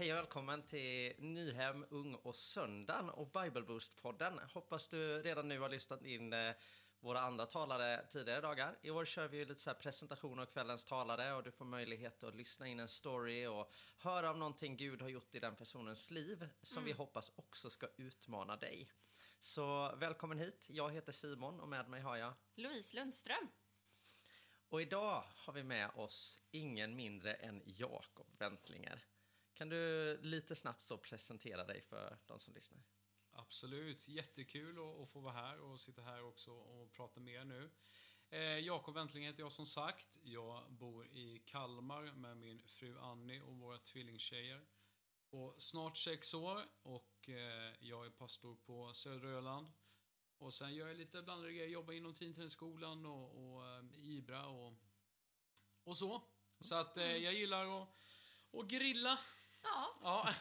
Hej och välkommen till Nyhem, Ung och Söndagen och Bible Boost-podden. Hoppas du redan nu har lyssnat in eh, våra andra talare tidigare dagar. I år kör vi ju lite så presentation av kvällens talare och du får möjlighet att lyssna in en story och höra om någonting Gud har gjort i den personens liv som vi hoppas också ska utmana dig. Så välkommen hit. Jag heter Simon och med mig har jag Louise Lundström. och idag har vi med oss ingen mindre än Jakob Wentlinger. Kan du lite snabbt så presentera dig för de som lyssnar? Absolut, jättekul att, få vara här och sitta här också och prata med er nu. Eh, Jakob Wentling heter jag som sagt. Jag bor i Kalmar med min fru Annie och våra tvillingtjejer. På snart sex år och eh, jag är pastor på södra Öland. Och sen gör jag lite blandade grejer, jobbar inom Teamträningsskolan och, och eh, Ibra och, och så. Så att eh, jag gillar att, att grilla. Ja, Ja,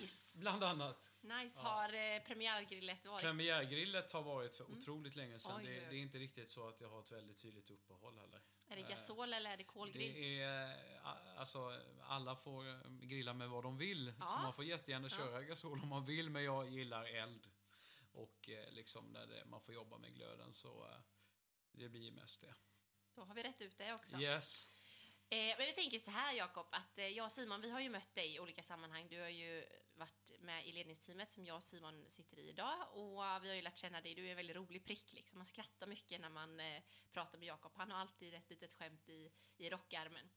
nice. bland annat. Nice. Har eh, premiärgrillet varit? Premiärgrillet har varit för otroligt länge sedan. Oj, det, det är inte riktigt så att jag har ett väldigt tydligt uppehåll heller. är det gasol eller är det kolgrill? Det är, eh, alltså, alla får eh, grilla med vad de vill. Ja. Så man får jättegärna köra gasol om man vill, men jag gillar eld. Och eh, liksom när det, man får jobba med glöden så eh, det blir mest det. Då har vi rätt ut det också. Yes. Eh, men vi tänker så här Jakob, att eh, jag och Simon, vi har ju mött dig i olika sammanhang. Du har ju varit med i ledningsteamet som jag och Simon sitter i idag och vi har ju lärt känna dig. Du är en väldigt rolig prick liksom. Man skrattar mycket när man eh, pratar med Jakob. Han har alltid ett litet skämt i, i rockarmen.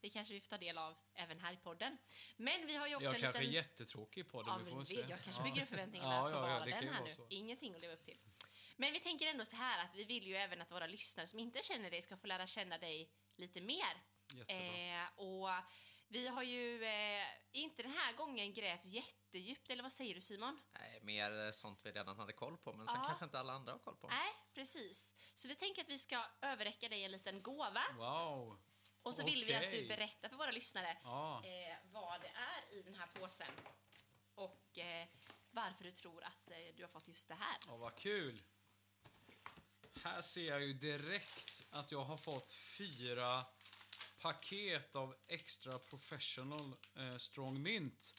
Det kanske vi får ta del av även här i podden. Men vi har ju också Jag en kanske liten... är jättetråkig på det, Ja, vi får se. jag kanske bygger upp förväntningarna Ja, för ja, ja, den här nu. så. Ingenting att leva upp till. Men vi tänker ändå så här att vi vill ju även att våra lyssnare som inte känner dig ska få lära känna dig lite mer. Jättebra. Eh, och vi har ju eh, inte den här gången grävt jättedjupt, eller vad säger du Simon? Nej, mer sånt vi redan hade koll på, men som Ja. kanske inte alla andra har koll på. Nej, precis. Så vi tänker att vi ska överräcka dig en liten gåva. Wow. Och så vill vi att du berättar för våra lyssnare Ja. eh, vad det är i den här påsen. Och eh, varför du tror att eh, du har fått just det här. Ja, vad kul! Här ser jag ju direkt att jag har fått fyra paket av Extra Professional eh, Strong Mint.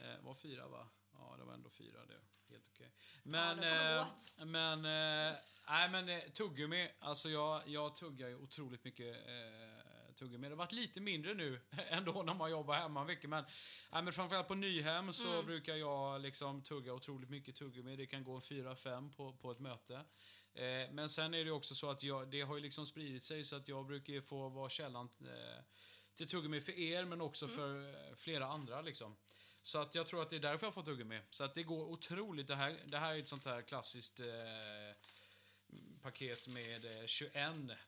Eh, var fyra, va? Ja, det var ändå fyra. Det är helt okej. Men, kommer eh, men, eh, nej men eh, tuggummi. Alltså jag, jag tuggar ju otroligt mycket eh, tuggummi. Det har varit lite mindre nu ändå när man jobbar hemma mycket. Men, nej, men framförallt på Nyhem så Mm. brukar jag liksom tugga otroligt mycket tuggummi. Det kan gå en fyra, fem på, på ett möte. Eh, men sen är det också så att jag, det har ju liksom spridit sig så att jag brukar ju få vara källan eh, till tuggummi för er men också Mm. för eh, flera andra liksom. Så att jag tror att det är därför jag fått tuggummi. Så att det går otroligt. Det här, det här är ett sånt här klassiskt eh, paket med eh, 21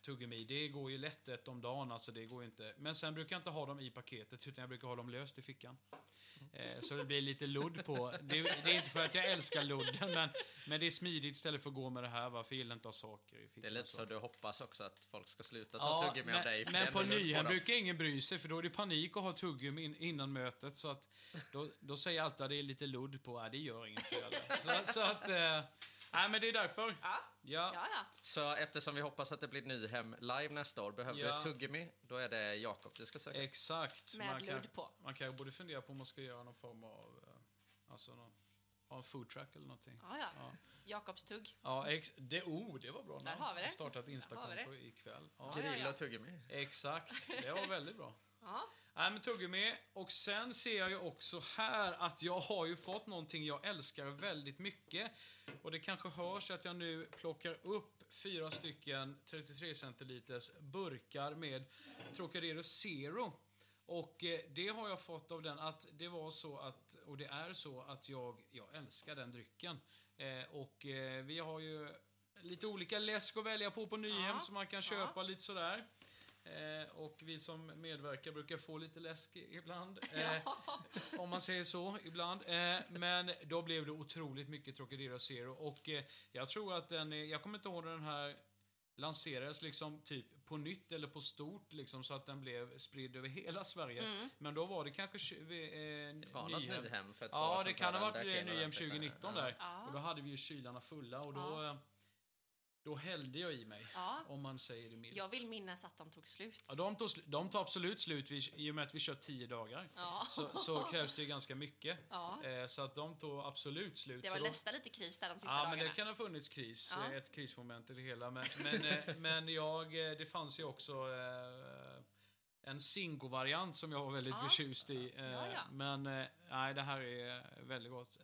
tuggummi. Det går ju lätt ett om dagen, alltså det går inte. Men sen brukar jag inte ha dem i paketet, utan jag brukar ha dem löst i fickan. Eh, så det blir lite ludd på. Det, det är inte för att jag älskar ludden, men, men det är smidigt istället för att gå med det här, varför jag gillar inte att ha saker i fickan. Det är lite så. du hoppas också att folk ska sluta ta tuggummi men, av dig. men på Nyhem brukar ingen bry sig, för då är det panik att ha tuggummi in, innan mötet. Så att då, då säger jag alltid att det är lite ludd på, nej det gör inget. Så, så att, eh, nej men det är därför. Ja, Ja. ja. ja. Så eftersom vi hoppas att det blir Nyhem live nästa år, behöver du Ja. ett tuggummi, då är det Jakob du ska söka. Exakt. Med man kan, ludd på. Man kan borde fundera på om man ska göra någon form av, eh, alltså någon, ha en food track eller någonting. ja, ja. Ja. Jakobs tugg. Ja, ex, det, oh, det var bra. Där namn. har vi det. Jag startat ett Där har Instakonto ikväll. Ja. Grill och tuggummi. Exakt, det var väldigt bra. Ja. Nej, men tuggummi. Och sen ser jag ju också här att jag har ju fått någonting jag älskar väldigt mycket. Och det kanske hörs att jag nu plockar upp fyra stycken 33 centiliters burkar med Trocadero Zero. Och eh, det har jag fått av den att det var så att, och det är så att jag, jag älskar den drycken. Eh, och eh, vi har ju lite olika läsk att välja på på Nyhem Ja, som man kan ja. köpa lite sådär. Eh, och vi som medverkar brukar få lite läsk ibland. Eh, om man säger så, ibland. Eh, men då blev det otroligt mycket Trocadero Zero. Och eh, jag tror att den, jag kommer inte ihåg när den här lanserades liksom typ på nytt eller på stort liksom så att den blev spridd över hela Sverige. Mm. Men då var det kanske eh, Det var något Nyhem för två Ja, det kan ha varit Nyhem ordentligt. 2019 Ja. där. Ja. Och då hade vi ju kylarna fulla och då... Ja. Då hällde jag i mig, Ja. om man säger det milt. Jag vill minnas att de tog slut. Ja, de, tog, de tar absolut slut vid, i och med att vi kör tio dagar. Ja. Så, så krävs det ju ganska mycket. Ja. Eh, så att de tog absolut slut. Det var de, nästan lite kris där de sista Ja, dagarna. men det kan ha funnits kris. Ja. eh, Ett krismoment i det hela. Men, men, eh, men jag, eh, det fanns ju också eh, en Zingo-variant som jag var väldigt Ja. förtjust i. Eh, Ja, ja. Men nej, det här är väldigt gott.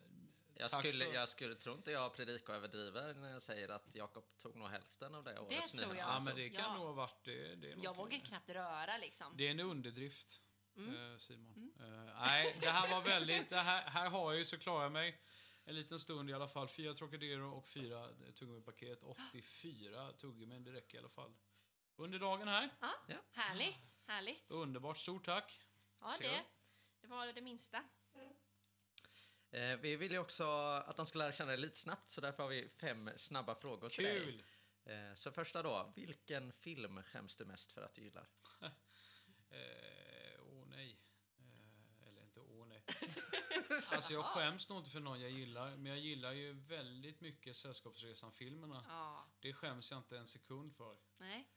Jag Tack skulle, så- jag skulle tro inte jag predikar och överdriver när jag säger att Jakob tog nog hälften av det årets tror jag. Ja, men det kan Ja. nog ha varit det. det är Jag vågar knappt röra liksom. Det är en underdrift, Mm. eh, Simon. Eh, nej, det här var väldigt... Det här, här har jag ju så klarar jag mig en liten stund i alla fall. Fyra Trocadero och fyra tuggummipaket. 84 tuggummin, det räcker i alla fall. Under dagen här. Ja, Ja. Härligt, härligt. Underbart, stort tack. Ja, det, det var det minsta. Eh, vi vill ju också att de ska lära känna dig lite snabbt, så därför har vi fem snabba frågor till Kul! dig. Eh, så första då, vilken film skäms du mest för att du gillar? Eh, åh nej. Eh, eller inte åh nej. alltså jag skäms nog inte för någon jag gillar, men jag gillar ju väldigt mycket Sällskapsresan-filmerna. Ja, Det skäms jag inte en sekund för. nej.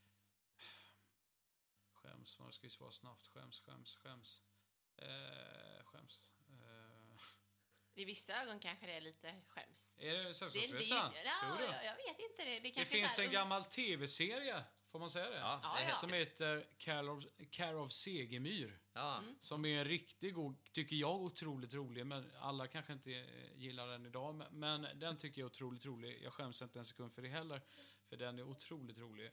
Skäms, vad ska vi svara snabbt? Skäms, skäms, skäms. Eh, skäms. Eh, I vissa ögon kanske det är lite skäms. är det Sällskapsresan? ja, Tror du? jag, jag vet inte. Det, det, Det finns här en gammal tv-serie, får man säga det? Ja, Ja, det är Som heter Care of, Care of Segemyhr. ja. Mm. Som är en riktigt god, tycker jag, otroligt rolig. Men alla kanske inte eh, gillar den idag. Men, men den tycker jag är otroligt rolig. Jag skäms inte en sekund för det heller. För den är otroligt rolig.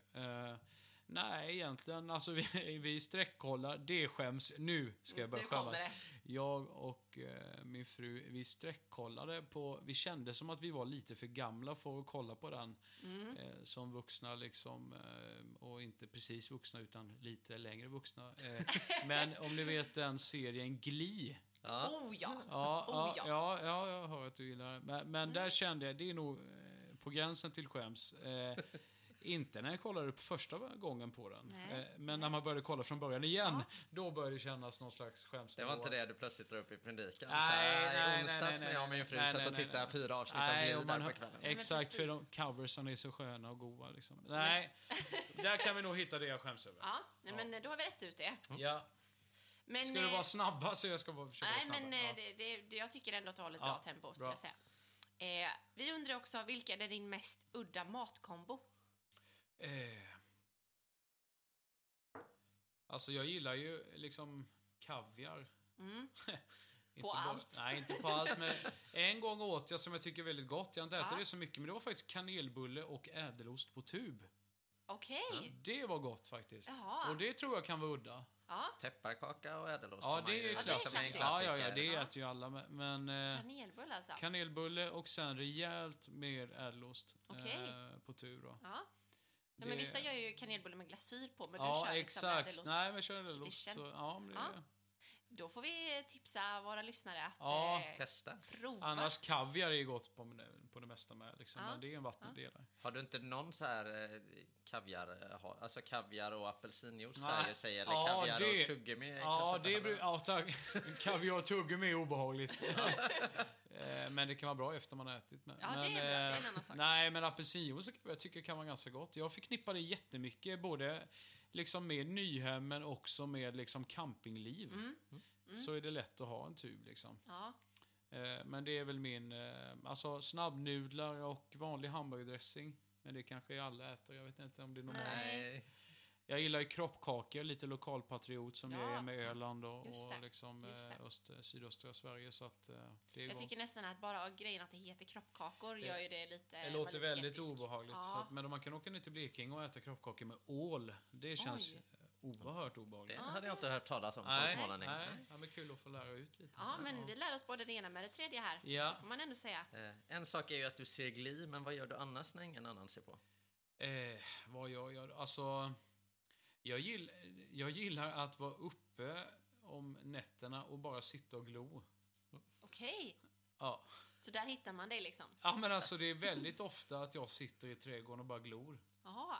Eh, nej, egentligen, alltså vi, vi sträckkollar. Det skäms. Nu ska jag börja Nu kommer skämmas. det. Jag och eh, min fru, vi sträckkollade på... Vi kände som att vi var lite för gamla för att kolla på den. Mm. Eh, som vuxna liksom. Eh, och inte precis vuxna utan lite längre vuxna. Eh, men om ni vet den serien Glee. Ja. Oh ja! Ja, Oh, ja, ja, ja, jag hör att du gillar det. Men, men där kände jag, det är nog eh, på gränsen till skäms. Eh, inte när jag kollade på första gången på den. Nej. Eh, men när man började kolla från början igen, då började det kännas någon slags skäms. Det var inte det du plötsligt drar upp i predikan? Nej, här, nej, I onsdags nej, när jag och min nej, fru nej, satt nej, och nej, tittade nej. fyra avsnitt av Nej, man där på kvällen. Exakt, för de coversen är så sköna och goda. Liksom. Nej, där kan vi nog hitta det jag skäms över. Ja, nej, men då har vi rätt ut det. Ja. Men, Ska du eh, vara snabba så jag ska vara, försöka Nej, vara men eh, Ja. det, det, jag tycker ändå att du håller ett Ja, bra tempo, ska bra. jag säga. Eh, vi undrar också, vilken är din mest udda matkombo? Eh. Alltså jag gillar ju liksom kaviar. Mm. Inte På bara- allt? Nej, inte på allt. Men en gång åt jag som jag tycker är väldigt gott. Jag har inte ätit Ja. det så mycket, men det var faktiskt kanelbulle och ädelost på tub. Okej. Det var gott faktiskt. Jaha. Och det tror jag kan vara udda. Ja. Pepparkaka och ädelost Ja, det ju är Ja, det är klassiskt. Ja, ja, ja, det Ja. äter ju alla. Men, men eh, Kanelbulle alltså. kanelbulle och sen rejält mer ädelost Okej. eh, på tur. Då. Ja. Ja, men vissa gör ju kanelbulle med glasyr på, men du Ja, kör liksom exakt. ädelost. Nej, men kör ädelost. ja, men det, Ja. Då får vi tipsa våra lyssnare att Ja, eh, Testa. prova. Annars kaviar är ju gott på, på det mesta med. Liksom, Ja. Men det är en vattendelare. Har du inte någon så här eh, kaviar, eh, alltså kaviar och apelsinjuice Nej. Säger, eller Ja, kaviar det- och tuggummi? Ja, det har ja, tack. Kaviar och tuggummi är obehagligt. Eh, men det kan vara bra efter man har ätit. Men, Ja, det är men, bra. Det är en eh, annan sak. Nej, men apelsinjuice jag tycker kan vara ganska gott. Jag förknippar det jättemycket, både liksom med Nyhem men också med liksom campingliv. Mm. Så är det lätt att ha en tub liksom. Ja. Eh, Men det är väl min... eh, Alltså snabbnudlar och vanlig hamburgardressing. Men det kanske alla äter, jag vet inte om det är normalt. Nej. Jag gillar ju kroppkakor, lite lokalpatriot som Ja. jag är med Öland och, och det, liksom, det. eh, öst, sydöstra Sverige. Så att, eh, det är Jag gott. tycker nästan att bara grejen att det heter kroppkakor gör ju det lite... Det låter lite väldigt skeptisk. obehagligt. Så Ja. att, men om man kan åka ner till Blekinge och äta kroppkakor med ål, det känns Oj. oerhört Det obehagligt. hade jag inte hört talas om som nej, smålänning. nej, ja, men kul att få lära ut lite. ja, men vi lär oss både det ena med det tredje här. Ja. får man ändå säga. Eh, En sak är ju att du ser Glee, men vad gör du annars när ingen annan ser på? Eh, vad jag gör? Alltså, jag, gill, jag gillar att vara uppe om nätterna och bara sitta och glo. Okej, Ja. så där hittar man dig liksom. ja, men alltså det är väldigt ofta att jag sitter i trädgården och bara glor. Jaha.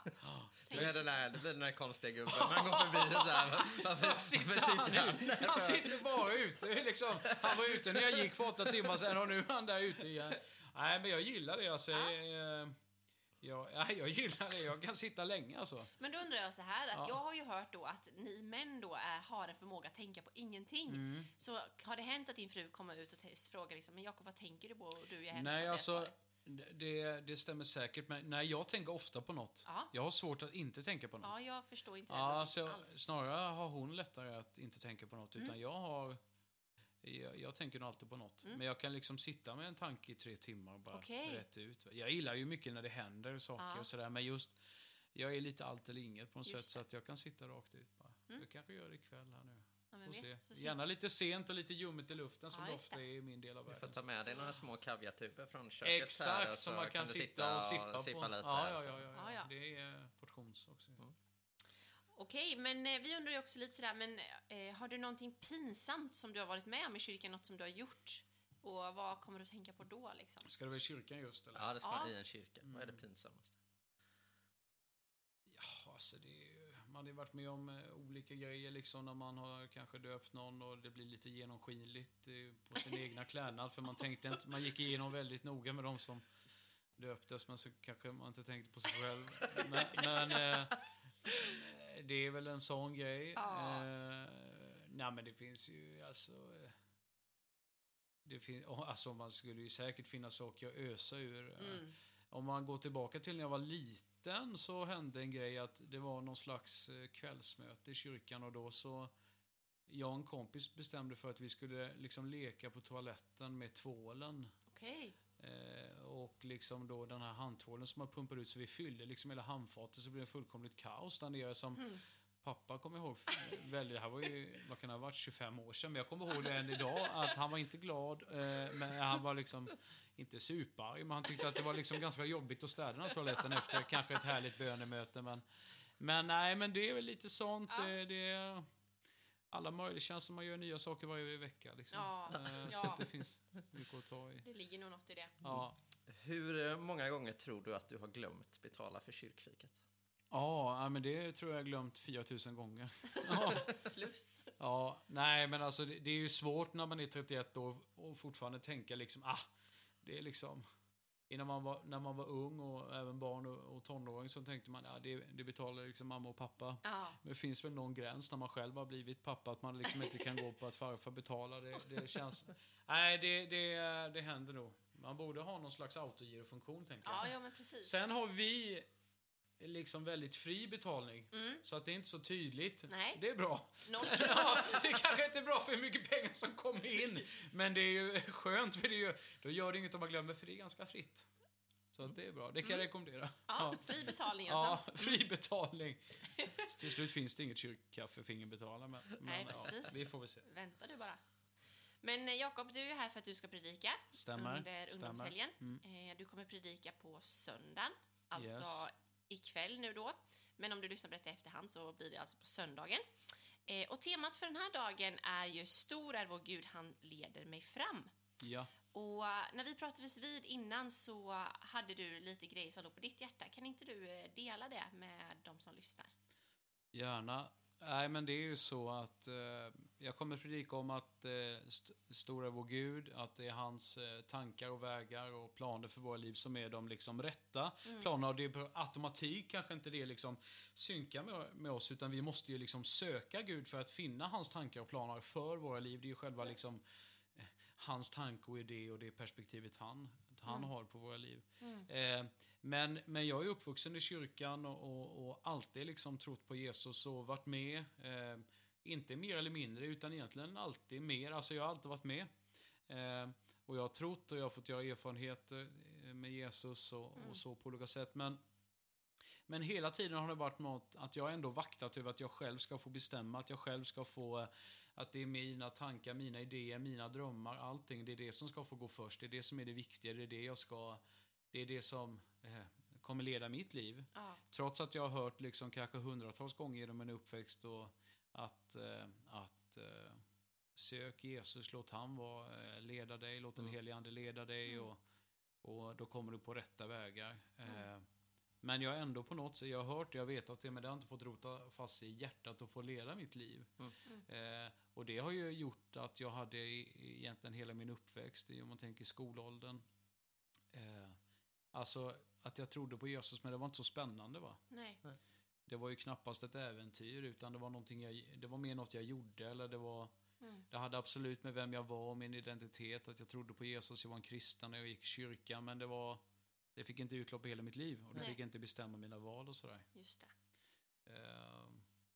Det blir den där, det blir den där konstiga gubben man går förbi så här. Varför, varför sitter han där? Han sitter bara ute. Liksom. Han var ute när jag gick för åtta timmar sedan och nu är han där ute igen. Nej, men jag gillar det. Alltså, Ja. eh, Ja, ja, jag gillar det. Jag kan sitta länge alltså. Men då undrar jag så här, att Ja. jag har ju hört då att ni män då är, har en förmåga att tänka på ingenting. Mm. Så har det hänt att din fru kommer ut och frågar liksom, men Jakob vad tänker du på? Och du ger henne Nej, det alltså, det, det stämmer säkert. Men nej, jag tänker ofta på något. Ja. Jag har svårt att inte tänka på något. Ja, jag förstår inte den Ja, logiken alltså, alls. snarare har hon lättare att inte tänka på något. Mm. Utan jag har... Jag, jag tänker nog alltid på något. Men jag kan liksom sitta med en tanke i tre timmar och bara Mm. Okej. rätt ut. Jag gillar ju mycket när det händer saker Ja. och sådär. Men just, jag är lite allt eller inget på något Just sätt. Så att jag kan sitta rakt ut bara. Mm. Jag kanske gör det ikväll här nu. Ja, vet, se. Gärna lite sent och lite ljummet i luften som Ja, det ofta det. är i min del av Du får världen. ta med dig några små kaviartuber från köket här, Exakt, och som man kan du sitta och sippa sippa på. lite. ja, ja, ja, ja, Ja, ja. ja. Det är portions också. Okej, men eh, vi undrar ju också lite sådär, men eh, har du någonting pinsamt som du har varit med om i kyrkan, något som du har gjort? Och vad kommer du att tänka på då liksom? Ska det vara i kyrkan just eller? Ja, det ska Ja. vara i en kyrka. Vad är det Mm. pinsammaste? Ja, alltså det är, man har ju varit med om eh, olika grejer liksom när man har kanske döpt någon och det blir lite genomskinligt eh, på sin egna klädnad för man tänkte inte, man gick igenom väldigt noga med de som döptes men så kanske man inte tänkte på sig själv. Men, men eh, det är väl en sån grej. Ja. Eh, nej men det finns ju alltså det fin- alltså man skulle ju säkert finna saker att ösa ur. eh, Mm. om man går tillbaka till när jag var liten så hände en grej att det var någon slags eh, kvällsmöte i kyrkan och då så jag och en kompis bestämde för att vi skulle liksom leka på toaletten med tvålen. Okej. Eh, och liksom då den här handtvålen som man pumpar ut så vi fyllde liksom hela handfatet så blev det fullkomligt kaos där nere som Mm. pappa kommer ihåg eh, väldigt, det här var ju, vad kan det ha varit, 25 år sedan, men jag kommer ihåg det än idag att han var inte glad, eh, men han var liksom inte superarg, men han tyckte att det var liksom ganska jobbigt att städa den här toaletten efter kanske ett härligt bönemöte, men men nej, men det är väl lite sånt. Ja. Det, det är alla möjliga, det känns som man gör nya saker varje vecka. Liksom. Ja, Eh, Så ja. det finns mycket att ta i. Det ligger nog något i det. Ja, Hur eh, många gånger tror du att du har glömt betala för kyrkfiket? Ja, men det tror jag jag glömt 4000 gånger. Ja, Plus. ja, nej, men alltså det, det är ju svårt när man är 31 år och fortfarande tänka liksom, ah, det är liksom... Innan man var, när man var ung och även barn och, och tonåring så tänkte man, ja, det, det betalar liksom mamma och pappa. Ja. Men det finns väl någon gräns när man själv har blivit pappa, att man liksom inte kan gå på att farfar betalar. Det, det känns... Nej, det, det, det händer nog. Man borde ha någon slags autogirofunktion, tänker jag. Ja, ja, men precis. Sen har vi liksom väldigt fri betalning. Mm. Så att det är inte så tydligt. Nej. Det är bra. Ja, det kanske inte är bra för hur mycket pengar som kommer in. Men det är ju skönt, för det är ju, då gör det inget om man glömmer, för det är ganska fritt. Så det är bra. Det kan jag rekommendera. Mm. Ja, fri betalning Ja, alltså. fri betalning. Så till slut finns det inget kyrkkaffe för ingen betalar. Men, men Nej, ja, precis. vi får väl se. Vänta du bara. Men eh, Jakob, du är här för att du ska predika Stämmer. under stämmer. ungdomshelgen. Mm. Eh, Du kommer predika på söndagen, alltså Yes. Ikväll nu då. Men om du lyssnar på detta i efterhand så blir det alltså på söndagen. Eh, Och temat för den här dagen är ju Stor är vår Gud, han leder mig fram. Ja. Och eh, när vi pratades vid innan så hade du lite grejer som låg på ditt hjärta. Kan inte du eh, dela det med de som lyssnar? Gärna. Nej, men det är ju så att eh, jag kommer predika om att eh, st- stora vår Gud, att det är hans eh, tankar och vägar och planer för våra liv som är de liksom rätta planerna. Och det är per automatik kanske inte det liksom synkar med, med oss, utan vi måste ju liksom söka Gud för att finna hans tankar och planer för våra liv. Det är ju själva liksom eh, hans tanke och idé och det perspektivet han, han har på våra liv. Eh, men, men jag är uppvuxen i kyrkan och, och, och alltid liksom trott på Jesus och varit med. Inte mer eller mindre, utan egentligen alltid mer. Alltså jag har alltid varit med. Eh, och jag har trott och jag har fått göra erfarenheter eh, med Jesus och, och så på olika sätt. Men, men hela tiden har det varit något att jag ändå vaktat över att jag själv ska få bestämma, att jag själv ska få eh, att det är mina tankar, mina idéer, mina drömmar, allting. Det är det som ska få gå först. Det är det som är det viktiga. Det är det jag ska... Det är det som eh, kommer leda mitt liv. Ja. Trots att jag har hört liksom kanske hundratals gånger genom en uppväxt och att, eh, att eh, sök Jesus, låt han vara, eh, leda dig, låt den Mm. helige ande leda dig och, och då kommer du på rätta vägar. Mm. Men jag har ändå på något sätt, jag har hört jag vet att det, men det har inte fått rota fast i hjärtat och få leda mitt liv. Eh, och det har ju gjort att jag hade i- egentligen hela min uppväxt, om man tänker skolåldern, eh, Alltså, att jag trodde på Jesus, men det var inte så spännande va. Nej. Det var ju knappast ett äventyr, utan det var, någonting jag, det var mer något jag gjorde, eller det var... Mm. Det hade absolut med vem jag var och min identitet, att jag trodde på Jesus, jag var en kristen när jag gick i kyrkan, men det var... Det fick inte utlopp i hela mitt liv och det Nej. fick inte bestämma mina val och sådär. Just det. Eh,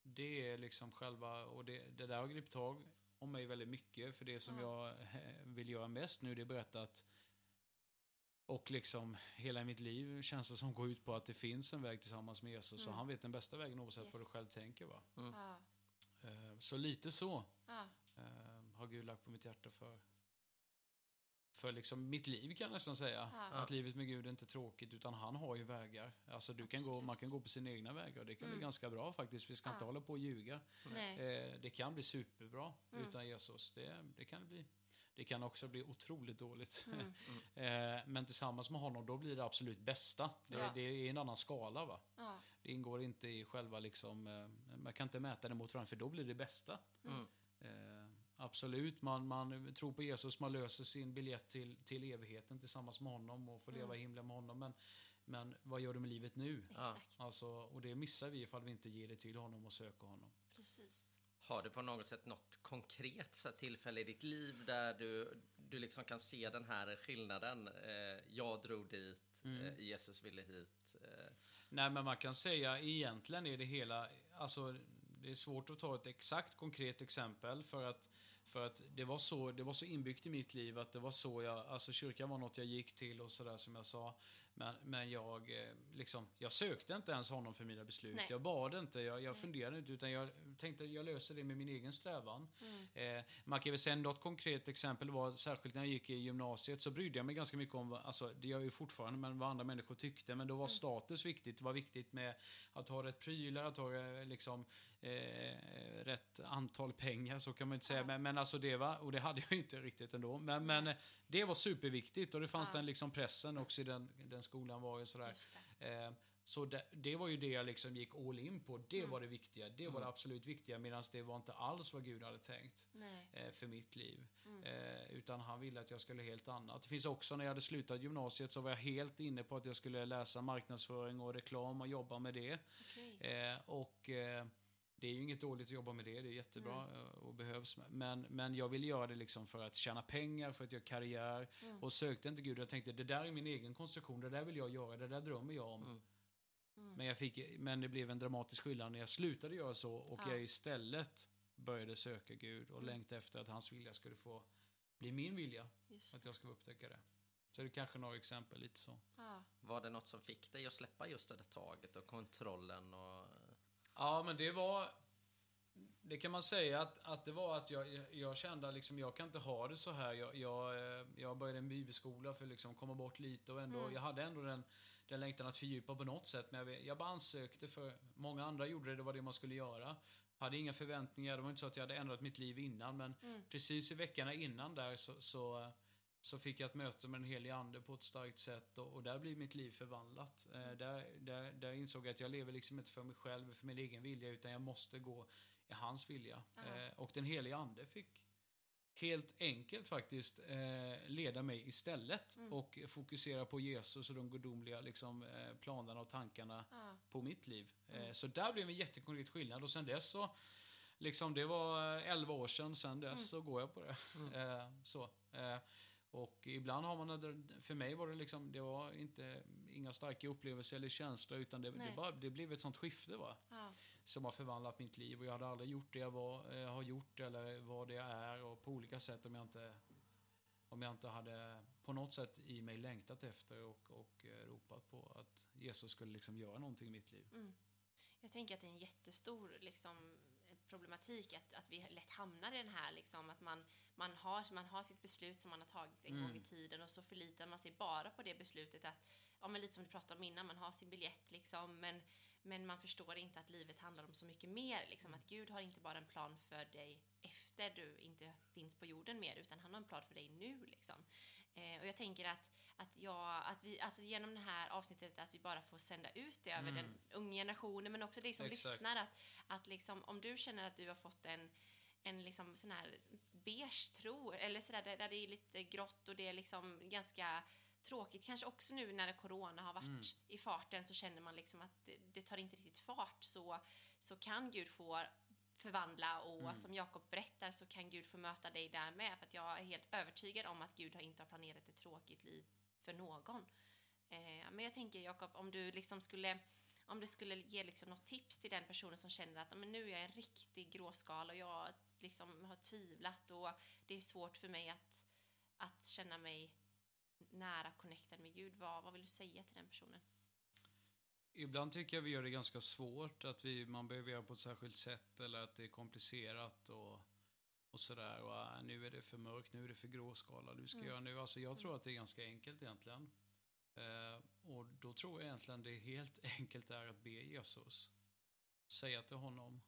Det är liksom själva, och det, det där har gripit tag om mig väldigt mycket, för det som Ja. jag eh, vill göra mest nu, det är berätta att och liksom hela mitt liv känns det som går ut på att det finns en väg tillsammans med Jesus och Mm. han vet den bästa vägen oavsett vad du Yes. själv tänker. Va? Mm. Ja. Eh, Så lite så Ja. eh, har Gud lagt på mitt hjärta för, för liksom mitt liv kan jag nästan säga. Ja. Att livet med Gud är inte tråkigt utan han har ju vägar. Alltså du kan gå, man kan gå på sina egna vägar och det kan Mm. bli ganska bra faktiskt. Vi ska inte hålla på och ljuga. Nej. Eh, det kan bli superbra Mm. utan Jesus. Det, det kan det bli. Det kan också bli otroligt dåligt. Mm. eh, men tillsammans med honom, då blir det absolut bästa. Det, Ja. det är en annan skala. va? Ja. Det ingår inte i själva liksom, eh, man kan inte mäta det mot varandra för då blir det bästa. Mm. Eh, absolut, man, man tror på Jesus, man löser sin biljett till, till evigheten tillsammans med honom och får leva Mm. i himlen med honom. Men, men vad gör du med livet nu? Exakt. Alltså, och det missar vi ifall vi inte ger det till honom och söker honom. Precis. Har du på något sätt något konkret så tillfälle i ditt liv där du, du liksom kan se den här skillnaden? Eh, jag drog dit, Mm. eh, Jesus ville hit. Eh, Nej, men man kan säga egentligen är det hela, alltså det är svårt att ta ett exakt konkret exempel för att, för att det, var så, det var så inbyggt i mitt liv att det var så jag, alltså kyrkan var något jag gick till och sådär som jag sa. Men, men jag, eh, liksom, jag sökte inte ens honom för mina beslut. Nej. Jag bad inte, jag, jag funderade inte utan jag tänkte jag löser det med min egen strävan. Mm. Eh, man kan väl säga något konkret exempel var särskilt när jag gick i gymnasiet så brydde jag mig ganska mycket om, alltså det gör jag ju fortfarande, men vad andra människor tyckte. Men då var status viktigt. Det var viktigt med att ha rätt prylar, att ha eh, liksom eh, rätt antal pengar, så kan man inte säga. Ja. Men, men alltså det var, och det hade jag inte riktigt ändå. Men, men det var superviktigt och det fanns Ja. den liksom pressen också i den, den skolan var ju sådär. Eh, så det, det var ju det jag liksom gick all in på. Det Mm. var det viktiga. Det var det absolut viktiga. Medan det var inte alls vad Gud hade tänkt eh, för mitt liv. Mm. Eh, utan han ville att jag skulle helt annat. Det finns också, när jag hade slutat gymnasiet så var jag helt inne på att jag skulle läsa marknadsföring och reklam och jobba med det. Okej. Eh, och eh, det är ju inget dåligt att jobba med det, det är jättebra Mm. eh, och behövs. Men, men jag ville göra det liksom för att tjäna pengar, för att göra karriär. Mm. Och sökte inte Gud. Jag tänkte, det där är min egen konstruktion, det där vill jag göra, det där drömmer jag om. Mm. Mm. Men, jag fick, men det blev en dramatisk skillnad när jag slutade göra så och Ja. jag istället började söka Gud och Mm. längta efter att hans vilja skulle få bli min vilja. Att jag skulle upptäcka det. Så det är kanske några exempel lite så. Ja. var det något som fick dig att släppa just det där taget och kontrollen? Och... Ja, men det var... Det kan man säga att, att det var att jag, jag, kände att liksom, jag kan inte ha det så här. Jag, jag, eh, jag började en bibelskola för att liksom komma bort lite och ändå, Mm. jag hade ändå den, den längtan att fördjupa på något sätt. Men jag, jag bara ansökte för många andra gjorde det, det var det man skulle göra. Hade inga förväntningar, det var inte så att jag hade ändrat mitt liv innan men Mm. precis i veckorna innan där så, så, så fick jag ett möte med den helige ande på ett starkt sätt och, och där blev mitt liv förvandlat. Eh, där, där, där insåg jag att jag lever liksom inte för mig själv, för min egen vilja, utan jag måste gå i hans vilja. Ja. Eh, och den helige ande fick helt enkelt faktiskt eh, leda mig istället Mm. och fokusera på Jesus och de gudomliga liksom, eh, planerna och tankarna Ja. på mitt liv. Eh, Mm. Så där blev en jättekonkret skillnad och sen dess så, liksom det var eh, 11 år sedan, sen dess Mm. så går jag på det. Mm. Eh, så. Och ibland har man, för mig var det liksom, det var inte, inga starka upplevelser eller känslor utan det, det, bara, det blev ett sånt skifte va. Ja. Som har förvandlat mitt liv och jag hade aldrig gjort det jag var, eh, har gjort eller vad det jag är och på olika sätt om jag inte om jag inte hade på något sätt i mig längtat efter och, och eh, ropat på att Jesus skulle liksom göra någonting i mitt liv. Mm. Jag tänker att det är en jättestor liksom, problematik att, att vi lätt hamnar i den här liksom, att man, man, har, man har sitt beslut som man har tagit en Mm. gång i tiden och så förlitar man sig bara på det beslutet att, ja men lite som du pratade om innan, man har sin biljett liksom men, men man förstår inte att livet handlar om så mycket mer liksom, att Gud har inte bara en plan för dig efter du inte finns på jorden mer utan han har en plan för dig nu liksom. Eh, och jag tänker att, att, jag, att vi, alltså genom det här avsnittet, att vi bara får sända ut det över Mm. den unga generationen, men också dig som Exakt. lyssnar, att, att liksom, om du känner att du har fått en, en liksom sån här beige tro, eller sådär, där, där det är lite grått och det är liksom ganska tråkigt. Kanske också nu när corona har varit Mm. i farten så känner man liksom att det, det tar inte riktigt fart så, så kan Gud få förvandla och Mm. som Jakob berättar så kan Gud få möta dig där med för att jag är helt övertygad om att Gud har inte har planerat ett tråkigt liv för någon. Eh, men jag tänker Jakob, om du liksom skulle om du skulle ge liksom något tips till den personen som känner att men nu är jag en riktig gråskal och jag liksom har tvivlat och det är svårt för mig att, att känna mig nära connectad med Gud. Vad, vad vill du säga till den personen? Ibland tycker jag vi gör det ganska svårt, att vi, man behöver göra på ett särskilt sätt eller att det är komplicerat och, och sådär. Och, äh, nu är det för mörkt, nu är det för gråskala, du ska Mm. göra nu. Alltså jag tror att det är ganska enkelt egentligen. Eh, och då tror jag egentligen det är helt enkelt är att be Jesus. Säga till honom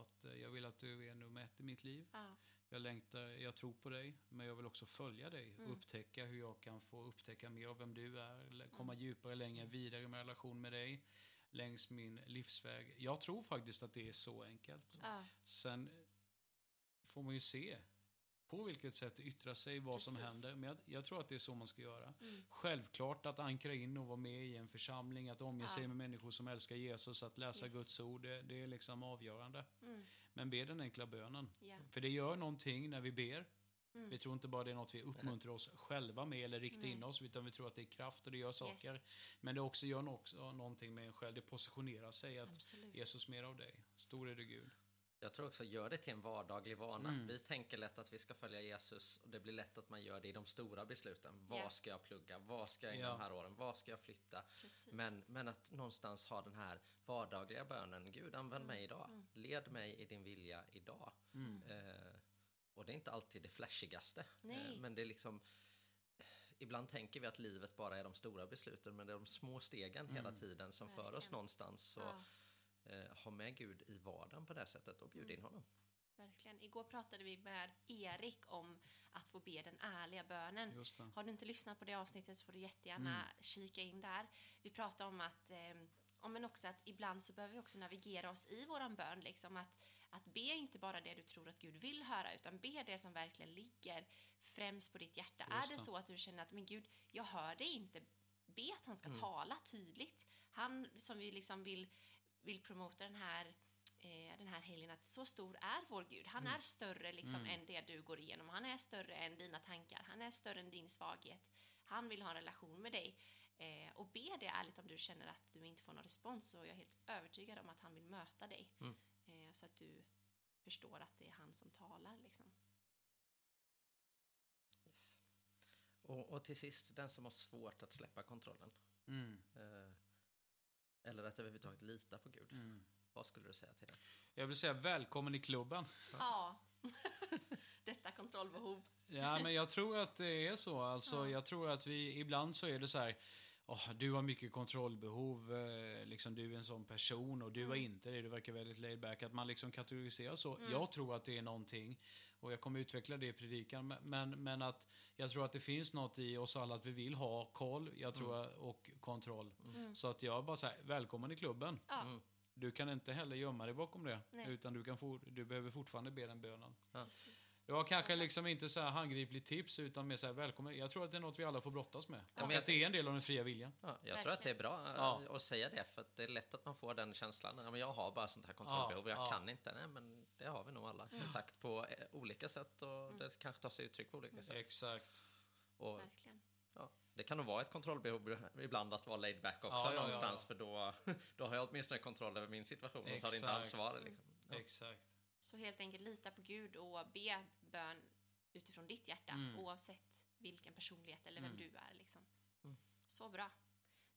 att eh, jag vill att du är nummer ett i mitt liv. Ja, Jag längtar, jag tror på dig, men jag vill också följa dig Mm. upptäcka hur jag kan få upptäcka mer av vem du är, eller komma Mm. djupare, längre, vidare med relation med dig längs min livsväg. Jag tror faktiskt att det är så enkelt. ja, Sen får man ju se på vilket sätt det yttrar sig, vad som Precis. händer. Men jag, jag tror att det är så man ska göra. mm, Självklart att ankra in och vara med i en församling, att omge Ja. sig med människor som älskar Jesus, att läsa Yes. Guds ord, det, det är liksom avgörande. mm, Men be den enkla bönen. ja, För det gör någonting när vi ber. Mm. Vi tror inte bara det är något vi uppmuntrar oss själva med eller riktar Nej. in oss, utan vi tror att det är kraft och det gör saker. Yes. Men det också gör också någonting med en själv. Det positionerar sig att absolut. Jesus mer av dig. Stor är du Gud. Jag tror också, gör det till en vardaglig vana. Mm. Vi tänker lätt att vi ska följa Jesus och det blir lätt att man gör det i de stora besluten. Vad Ja. ska jag plugga? Vad ska jag Ja. de här åren? Vad ska jag flytta? Precis. Men, men att någonstans ha den här vardagliga bönen. Gud, använd mig idag. mm. Led mig i din vilja idag. Mm. Eh, och det är inte alltid det flashigaste. Eh, men det är liksom... Ibland tänker vi att livet bara är de stora besluten, men det är de små stegen hela Mm. tiden som för oss Verkligen. någonstans. Så Ja, ha med Gud i vardagen på det här sättet och bjud Mm. in honom. verkligen. Igår pratade vi med Erik om att få be den ärliga bönen. Det. Har du inte lyssnat på det avsnittet så får du jättegärna Mm. kika in där. Vi pratar om att, eh, om men också att ibland så behöver vi också navigera oss i våran bön. Liksom att, att be inte bara det du tror att Gud vill höra, utan be det som verkligen ligger främst på ditt hjärta. Just är det det. så att du känner att, men Gud, jag hör dig inte, be att han ska Mm. tala tydligt. Han som vi liksom vill, vill promota den här eh, den här helgen att så stor är vår Gud. Han är större liksom Mm. än det du går igenom. Han är större än dina tankar. Han är större än din svaghet. Han vill ha en relation med dig. Eh, och be det ärligt om du känner att du inte får någon respons. Så jag är helt övertygad om att han vill möta dig. Mm. Eh, så att du förstår att det är han som talar. Liksom. Och, och till sist, den som har svårt att släppa kontrollen. Mm. Eh, eller att överhuvudtaget lita på Gud. Mm. Vad skulle du säga till det? Jag vill säga välkommen i klubben. Ja. Detta kontrollbehov. Ja, men jag tror att det är så. Alltså, Ja. Jag tror att vi, ibland så är det så här, "Åh, du har mycket kontrollbehov, eh, liksom, du är en sån person och du har Mm. inte det, du verkar väldigt laid back. Att man liksom kategoriserar så. Mm. Jag tror att det är någonting, och jag kommer utveckla det i predikan, men- men, att jag tror att det finns något i oss alla att vi vill ha koll jag tror, och kontroll. Mm. Så att jag bara säger, välkommen i klubben. Ja. Du kan inte heller gömma dig bakom det, Nej. utan du, kan for, du behöver fortfarande be den bönen. Precis. Jag har kanske Så- liksom inte så här handgripligt tips, utan mer så här välkommen. Jag tror att det är något vi alla får brottas med. Ja, och men jag att det är en del av den fria viljan. Ja, jag tror att det är bra eh, Ja. att säga det, för att det är lätt att man får den känslan. Ja, men jag har bara sånt här kontrollbehov, Ja, jag ja. kan inte. Nej, men det har vi nog alla, som sagt, på eh, olika sätt och Mm. det kanske tar sig uttryck på olika sätt. Exakt. Och, Verkligen. Det kan nog vara ett kontrollbehov ibland att vara laid back också Ja, någonstans, ja. för då, då har jag åtminstone kontroll över min situation och tar inte Exakt. ansvar. Liksom. Ja. Exakt. Så helt enkelt lita på Gud och be bön utifrån ditt hjärta Mm. oavsett vilken personlighet eller vem Mm. du är. Liksom. Mm. Så bra.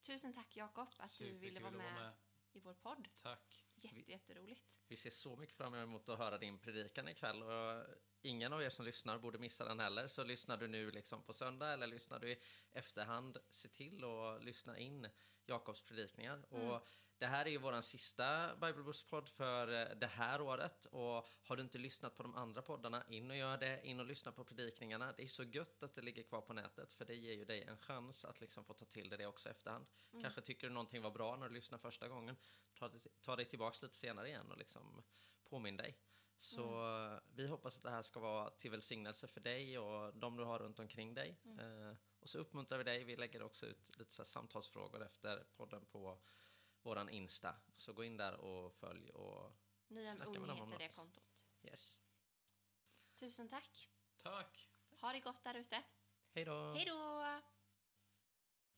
Tusen tack Jakob att du ville vara att med, i vår podd. Tack. Jätte, jätteroligt. Vi ser så mycket fram emot att höra din predikan ikväll och ingen av er som lyssnar borde missa den heller. Så lyssnar du nu liksom på söndag eller lyssnar du i efterhand, se till att lyssna in Jakobs predikningar. Och det här är ju vår sista Bibelbooks-podd för eh, det här året och har du inte lyssnat på de andra poddarna, in och gör det, in och lyssna på predikningarna. Det är så gött att det ligger kvar på nätet för det ger ju dig en chans att liksom få ta till dig det också efterhand. Kanske tycker du någonting var bra när du lyssnade första gången, ta, ta dig tillbaks lite senare igen och liksom påminn dig. Så eh, vi hoppas att det här ska vara till välsignelse för dig och de du har runt omkring dig. Eh, Och så uppmuntrar vi dig. Vi lägger också ut lite så här samtalsfrågor efter podden på våran Insta. Så gå in där och följ och Nyhem Snacka med dem om heter det något. kontot. yes. Tusen tack. Tack! Ha det gott där ute. Hej då! Hej då!